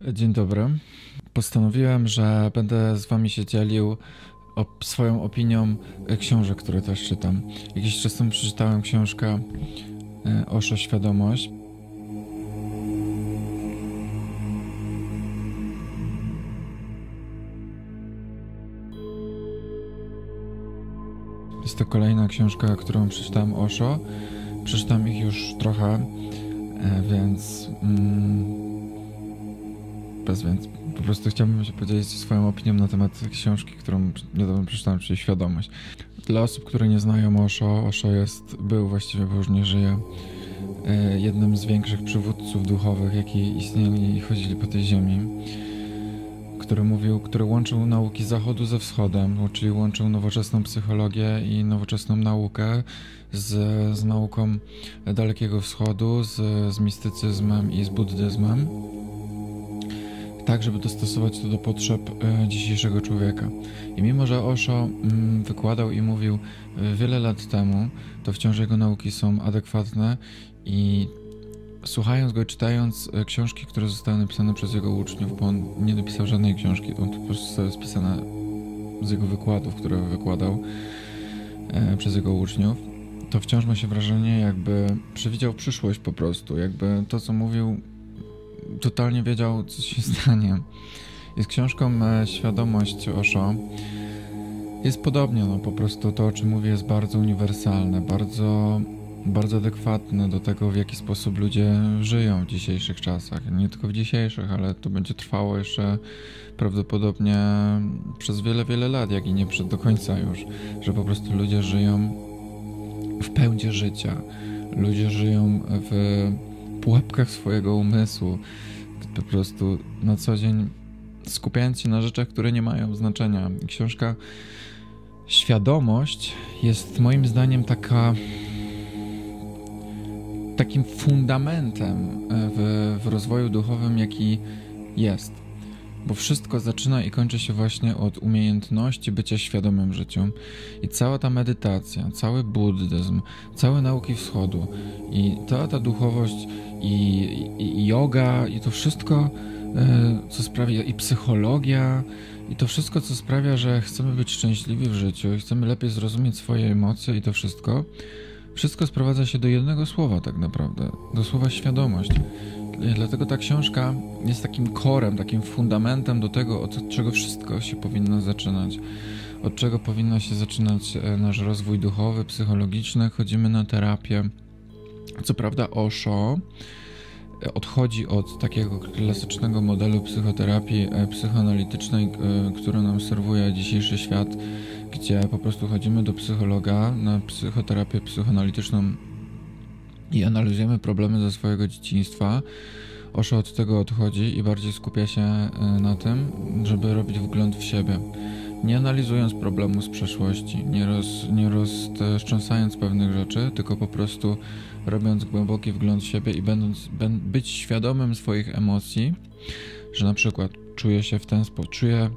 Dzień dobry. Postanowiłem, że będę z wami się dzielił op swoją opinią książek, które też czytam. Jakiś czas temu przeczytałem książkę e, Oszo Świadomość. Jest to kolejna książka, którą przeczytałem Osho. Przeczytam ich już trochę, e, więc... Mm, bez więc po prostu chciałbym się podzielić swoją opinią na temat książki, którą niedawno przeczytałem, czyli Świadomość. Dla osób, które nie znają Osho, Osho jest, był właściwie, bo już nie żyje, e, jednym z większych przywódców duchowych, jaki istnieli i chodzili po tej ziemi który mówił, który łączył nauki zachodu ze wschodem, czyli łączył nowoczesną psychologię i nowoczesną naukę z, z nauką Dalekiego Wschodu, z, z mistycyzmem i z buddyzmem tak, żeby dostosować to do potrzeb e, dzisiejszego człowieka. I mimo, że Osho mm, wykładał i mówił e, wiele lat temu, to wciąż jego nauki są adekwatne i słuchając go i czytając e, książki, które zostały napisane przez jego uczniów, bo on nie napisał żadnej książki, on po prostu zostały spisane z jego wykładów, które wykładał przez jego uczniów, to wciąż ma się wrażenie, jakby przewidział przyszłość po prostu, jakby to, co mówił, totalnie wiedział, co się stanie. Jest książką e, Świadomość Osho. Jest podobnie, no po prostu to, o czym mówię, jest bardzo uniwersalne, bardzo, bardzo adekwatne do tego, w jaki sposób ludzie żyją w dzisiejszych czasach. Nie tylko w dzisiejszych, ale to będzie trwało jeszcze prawdopodobnie przez wiele, wiele lat, jak i nie przed do końca już, że po prostu ludzie żyją w pełni życia. Ludzie żyją w pułapkach swojego umysłu. Po prostu na co dzień skupiając się na rzeczach, które nie mają znaczenia. Książka Świadomość jest moim zdaniem taka takim fundamentem w, w rozwoju duchowym, jaki jest bo wszystko zaczyna i kończy się właśnie od umiejętności bycia świadomym życiu. I cała ta medytacja, cały buddyzm, całe nauki wschodu i cała ta duchowość i, i, i yoga i to wszystko, e, co sprawia, i psychologia, i to wszystko, co sprawia, że chcemy być szczęśliwi w życiu i chcemy lepiej zrozumieć swoje emocje i to wszystko, wszystko sprowadza się do jednego słowa tak naprawdę, do słowa świadomość. Dlatego ta książka jest takim korem, takim fundamentem do tego, od czego wszystko się powinno zaczynać. Od czego powinno się zaczynać e, nasz rozwój duchowy, psychologiczny. Chodzimy na terapię. Co prawda, Osho e, odchodzi od takiego klasycznego modelu psychoterapii e, psychoanalitycznej, który nam serwuje dzisiejszy świat, gdzie po prostu chodzimy do psychologa na psychoterapię psychoanalityczną i analizujemy problemy ze swojego dzieciństwa. Osho od tego odchodzi i bardziej skupia się e, na tym, żeby robić wgląd w siebie. Nie analizując problemu z przeszłości, nie, roz, nie roztrząsając pewnych rzeczy, tylko po prostu robiąc głęboki wgląd w siebie i będąc, ben, być świadomym swoich emocji, że na przykład czuję się w ten sposób, czuję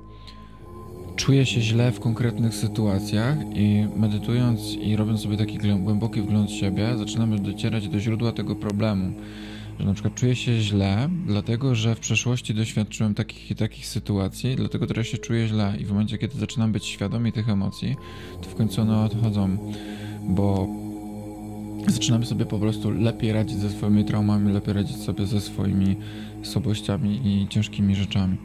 czuję się źle w konkretnych sytuacjach i medytując i robiąc sobie taki głęboki wgląd w siebie, zaczynamy docierać do źródła tego problemu. Że na przykład czuję się źle, dlatego że w przeszłości doświadczyłem takich i takich sytuacji, dlatego teraz się czuję źle i w momencie, kiedy zaczynam być świadomi tych emocji, to w końcu one odchodzą, bo zaczynamy sobie po prostu lepiej radzić ze swoimi traumami, lepiej radzić sobie ze swoimi słabościami i ciężkimi rzeczami.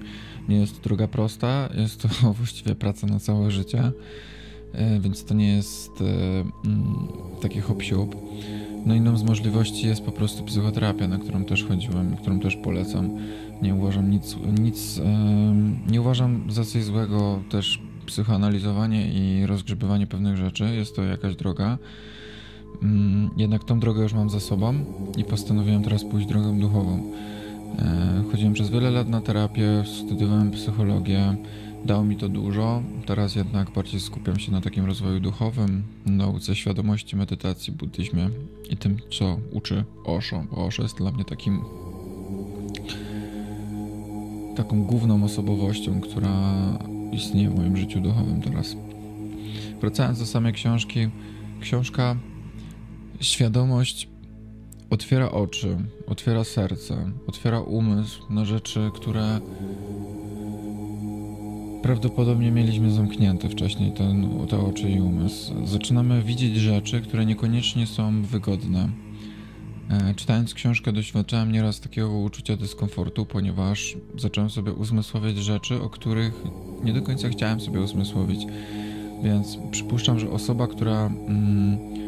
Nie jest to droga prosta, jest to właściwie praca na całe życie, e, więc to nie jest e, mm, taki hop -siup. No inną z możliwości jest po prostu psychoterapia, na którą też chodziłem, którą też polecam. Nie uważam nic, nic nie uważam za coś złego też psychoanalizowanie i rozgrzebywanie pewnych rzeczy. Jest to jakaś droga. Mm, jednak tą drogę już mam za sobą i postanowiłem teraz pójść drogą duchową. E, chodziłem przez wiele lat na terapię, studiowałem psychologię, dało mi to dużo. Teraz jednak bardziej skupiam się na takim rozwoju duchowym, nauce świadomości, medytacji, buddyzmie i tym, co uczy Osho, bo Osho jest dla mnie takim taką główną osobowością, która istnieje w moim życiu duchowym teraz. Wracając do samej książki, książka Świadomość otwiera oczy, otwiera serce, otwiera umysł na rzeczy, które prawdopodobnie mieliśmy zamknięte wcześniej, ten, te oczy i umysł. Zaczynamy widzieć rzeczy, które niekoniecznie są wygodne. E, czytając książkę doświadczałem nieraz takiego uczucia dyskomfortu, ponieważ zacząłem sobie uzmysłowiać rzeczy, o których nie do końca chciałem sobie uzmysłowić. Więc przypuszczam, że osoba, która mm,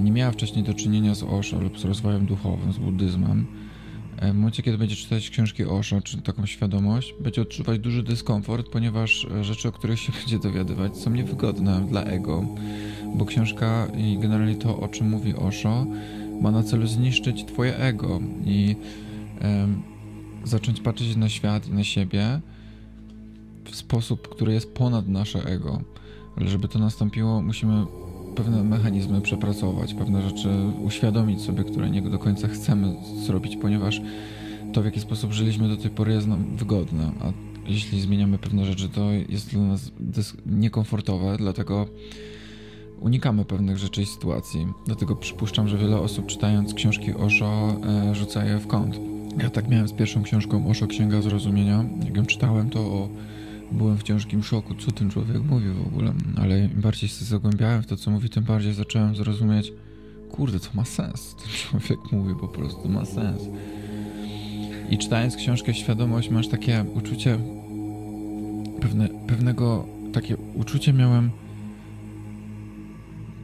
nie miała wcześniej do czynienia z Osho lub z rozwojem duchowym, z buddyzmem, e, w momencie, kiedy będzie czytać książki Osho, czy taką świadomość, będzie odczuwać duży dyskomfort, ponieważ rzeczy, o których się będzie dowiadywać, są niewygodne dla ego, bo książka i generalnie to, o czym mówi Osho, ma na celu zniszczyć Twoje ego i zacząć patrzeć na świat i na siebie w sposób, który jest ponad nasze ego. Ale żeby to nastąpiło, musimy pewne mechanizmy przepracować, pewne rzeczy uświadomić sobie, które nie do końca chcemy zrobić, ponieważ to, w jaki sposób żyliśmy do tej pory, jest nam wygodne, a jeśli zmieniamy pewne rzeczy, to jest dla nas niekomfortowe, dlatego unikamy pewnych rzeczy i sytuacji. Dlatego przypuszczam, że wiele osób czytając książki Osho e, rzuca je w kąt. Ja tak miałem z pierwszą książką Osho Księga Zrozumienia. Jak ją czytałem, to o, byłem w ciężkim szoku, co ten człowiek mówi w ogóle. Ale im bardziej się zagłębiałem w to, co mówi, tym bardziej zacząłem zrozumieć, kurde, to ma sens. Ten człowiek mówi po prostu, ma sens. I czytając książkę Świadomość, masz takie uczucie pewne, pewnego, takie uczucie miałem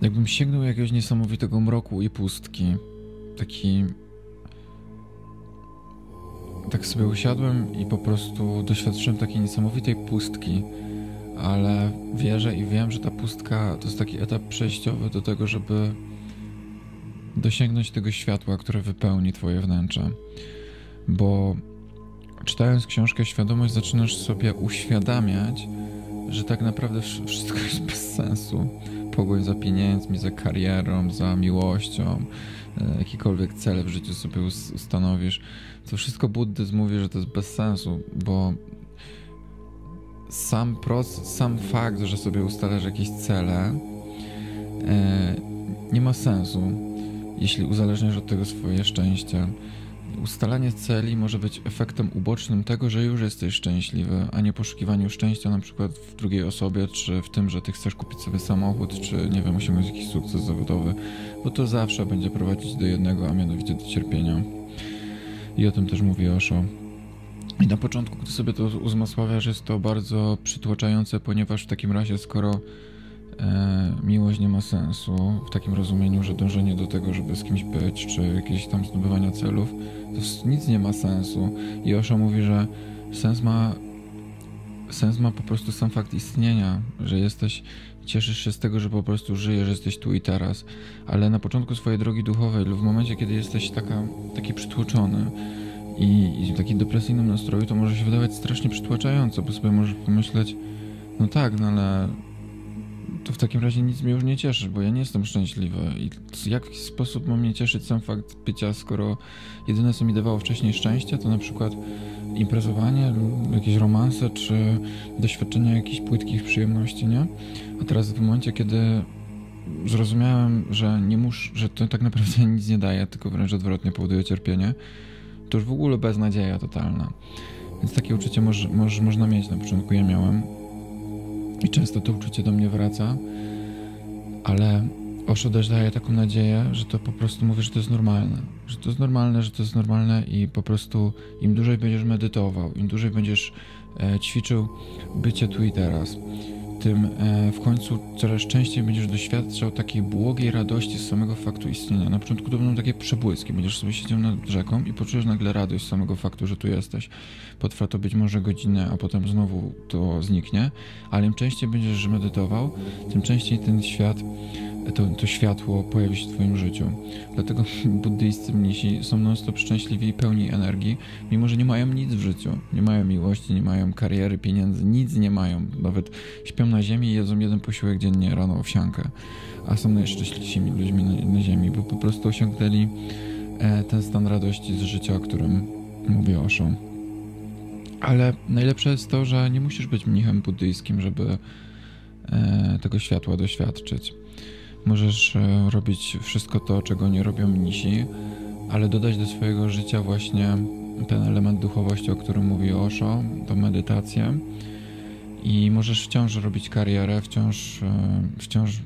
Jakbym sięgnął jakiegoś niesamowitego mroku i pustki. Taki. Tak sobie usiadłem i po prostu doświadczyłem takiej niesamowitej pustki, ale wierzę i wiem, że ta pustka to jest taki etap przejściowy do tego, żeby dosięgnąć tego światła, które wypełni Twoje wnętrze. Bo czytając książkę Świadomość, zaczynasz sobie uświadamiać, że tak naprawdę wszystko jest bez sensu pogoń za pieniędzmi, za karierą, za miłością, jakikolwiek cele w życiu sobie ustanowisz, to wszystko buddyzm mówi, że to jest bez sensu, bo sam proces, sam fakt, że sobie ustalasz jakieś cele, e, nie ma sensu, jeśli uzależniasz od tego swoje szczęście ustalanie celi może być efektem ubocznym tego, że już jesteś szczęśliwy, a nie poszukiwaniu szczęścia na przykład w drugiej osobie, czy w tym, że ty chcesz kupić sobie samochód, czy nie wiem, osiągnąć jakiś sukces zawodowy, bo to zawsze będzie prowadzić do jednego, a mianowicie do cierpienia. I o tym też mówi Osho. I na początku, gdy sobie to uzmysławiasz, jest to bardzo przytłaczające, ponieważ w takim razie, skoro miłość nie ma sensu w takim rozumieniu, że dążenie do tego, żeby z kimś być, czy jakieś tam zdobywania celów, to nic nie ma sensu. I Osho mówi, że sens ma sens ma po prostu sam fakt istnienia, że jesteś, cieszysz się z tego, że po prostu żyjesz, że jesteś tu i teraz, ale na początku swojej drogi duchowej lub w momencie, kiedy jesteś taka, taki przytłoczony i, i w takim depresyjnym nastroju, to może się wydawać strasznie przytłaczająco, bo sobie możesz pomyśleć, no tak, no ale to w takim razie nic mnie już nie cieszy, bo ja nie jestem szczęśliwy. I w jaki sposób ma mnie cieszyć sam fakt bycia, skoro jedyne co mi dawało wcześniej szczęście, to na przykład imprezowanie, jakieś romanse, czy doświadczenie jakichś płytkich przyjemności, nie? A teraz w momencie, kiedy zrozumiałem, że nie muszę, że to tak naprawdę nic nie daje, tylko wręcz odwrotnie powoduje cierpienie, to już w ogóle beznadzieja totalna. Więc takie uczucie może, może, można mieć na początku, ja miałem. I często to uczucie do mnie wraca, ale Osho też daje taką nadzieję, że to po prostu mówi, że to jest normalne. Że to jest normalne, że to jest normalne i po prostu im dłużej będziesz medytował, im dłużej będziesz e, ćwiczył bycie tu i teraz, tym e, w końcu coraz częściej będziesz doświadczał takiej błogiej radości z samego faktu istnienia. Na początku to będą takie przebłyski, będziesz sobie siedział nad rzeką i poczujesz nagle radość z samego faktu, że tu jesteś. Potrwa to być może godzinę, a potem znowu to zniknie, ale im częściej będziesz medytował, tym częściej ten świat to, to światło pojawi się w Twoim życiu. Dlatego buddyjscy mnisi są non-stop szczęśliwi i pełni energii, mimo że nie mają nic w życiu. Nie mają miłości, nie mają kariery, pieniędzy, nic nie mają. Nawet śpią na ziemi i jedzą jeden posiłek dziennie rano owsiankę. A są najszczęśliwszymi ludźmi na, na ziemi, bo po prostu osiągnęli e, ten stan radości z życia, o którym mówi Osho. Ale najlepsze jest to, że nie musisz być mnichem buddyjskim, żeby e, tego światła doświadczyć Możesz e, robić wszystko to, czego nie robią mnisi, ale dodać do swojego życia właśnie ten element duchowości, o którym mówi Osho, to medytację. I możesz wciąż robić karierę, wciąż, e, wciąż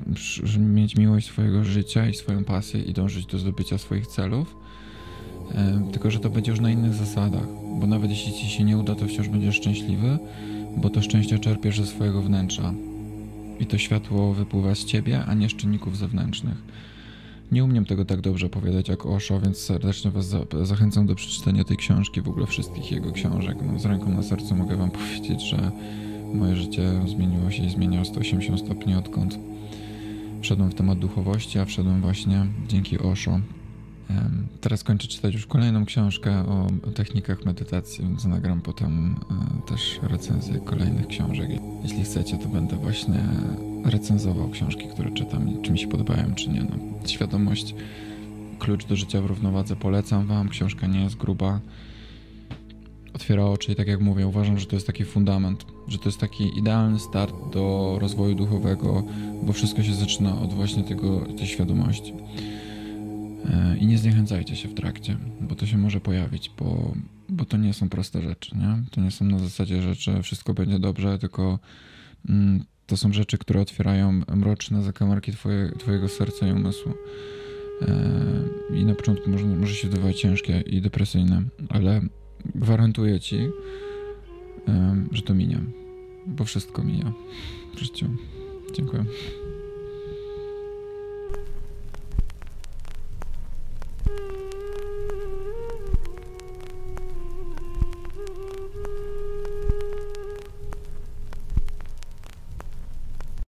mieć miłość swojego życia i swoją pasję i dążyć do zdobycia swoich celów. E, tylko, że to będzie już na innych zasadach, bo nawet jeśli ci się nie uda, to wciąż będziesz szczęśliwy, bo to szczęście czerpiesz ze swojego wnętrza. I to światło wypływa z ciebie, a nie z czynników zewnętrznych. Nie umiem tego tak dobrze opowiadać jak Osho, więc serdecznie Was za zachęcam do przeczytania tej książki, w ogóle wszystkich jego książek. No, z ręką na sercu mogę Wam powiedzieć, że moje życie zmieniło się i zmienia o 180 stopni odkąd wszedłem w temat duchowości, a wszedłem właśnie dzięki Osho. Teraz kończę czytać już kolejną książkę o, technikach medytacji, więc nagram potem e, też recenzję kolejnych książek. Jeśli chcecie, to będę właśnie recenzował książki, które czytam, czy mi się podobają, czy nie. No, świadomość, klucz do życia w równowadze polecam wam. Książka nie jest gruba, otwiera oczy i tak jak mówię, uważam, że to jest taki fundament, że to jest taki idealny start do rozwoju duchowego, bo wszystko się zaczyna od właśnie tego, tej świadomości. E, I nie zniechęcajcie się w trakcie, bo to się może pojawić, bo, bo to nie są proste rzeczy, nie? To nie są na zasadzie rzeczy, wszystko będzie dobrze, tylko mm, to są rzeczy, które otwierają mroczne zakamarki twoje, twojego serca i umysłu. E, I na początku może, może się wydawać ciężkie i depresyjne, ale gwarantuję ci, że to minie, bo wszystko mija w życiu. Dziękuję.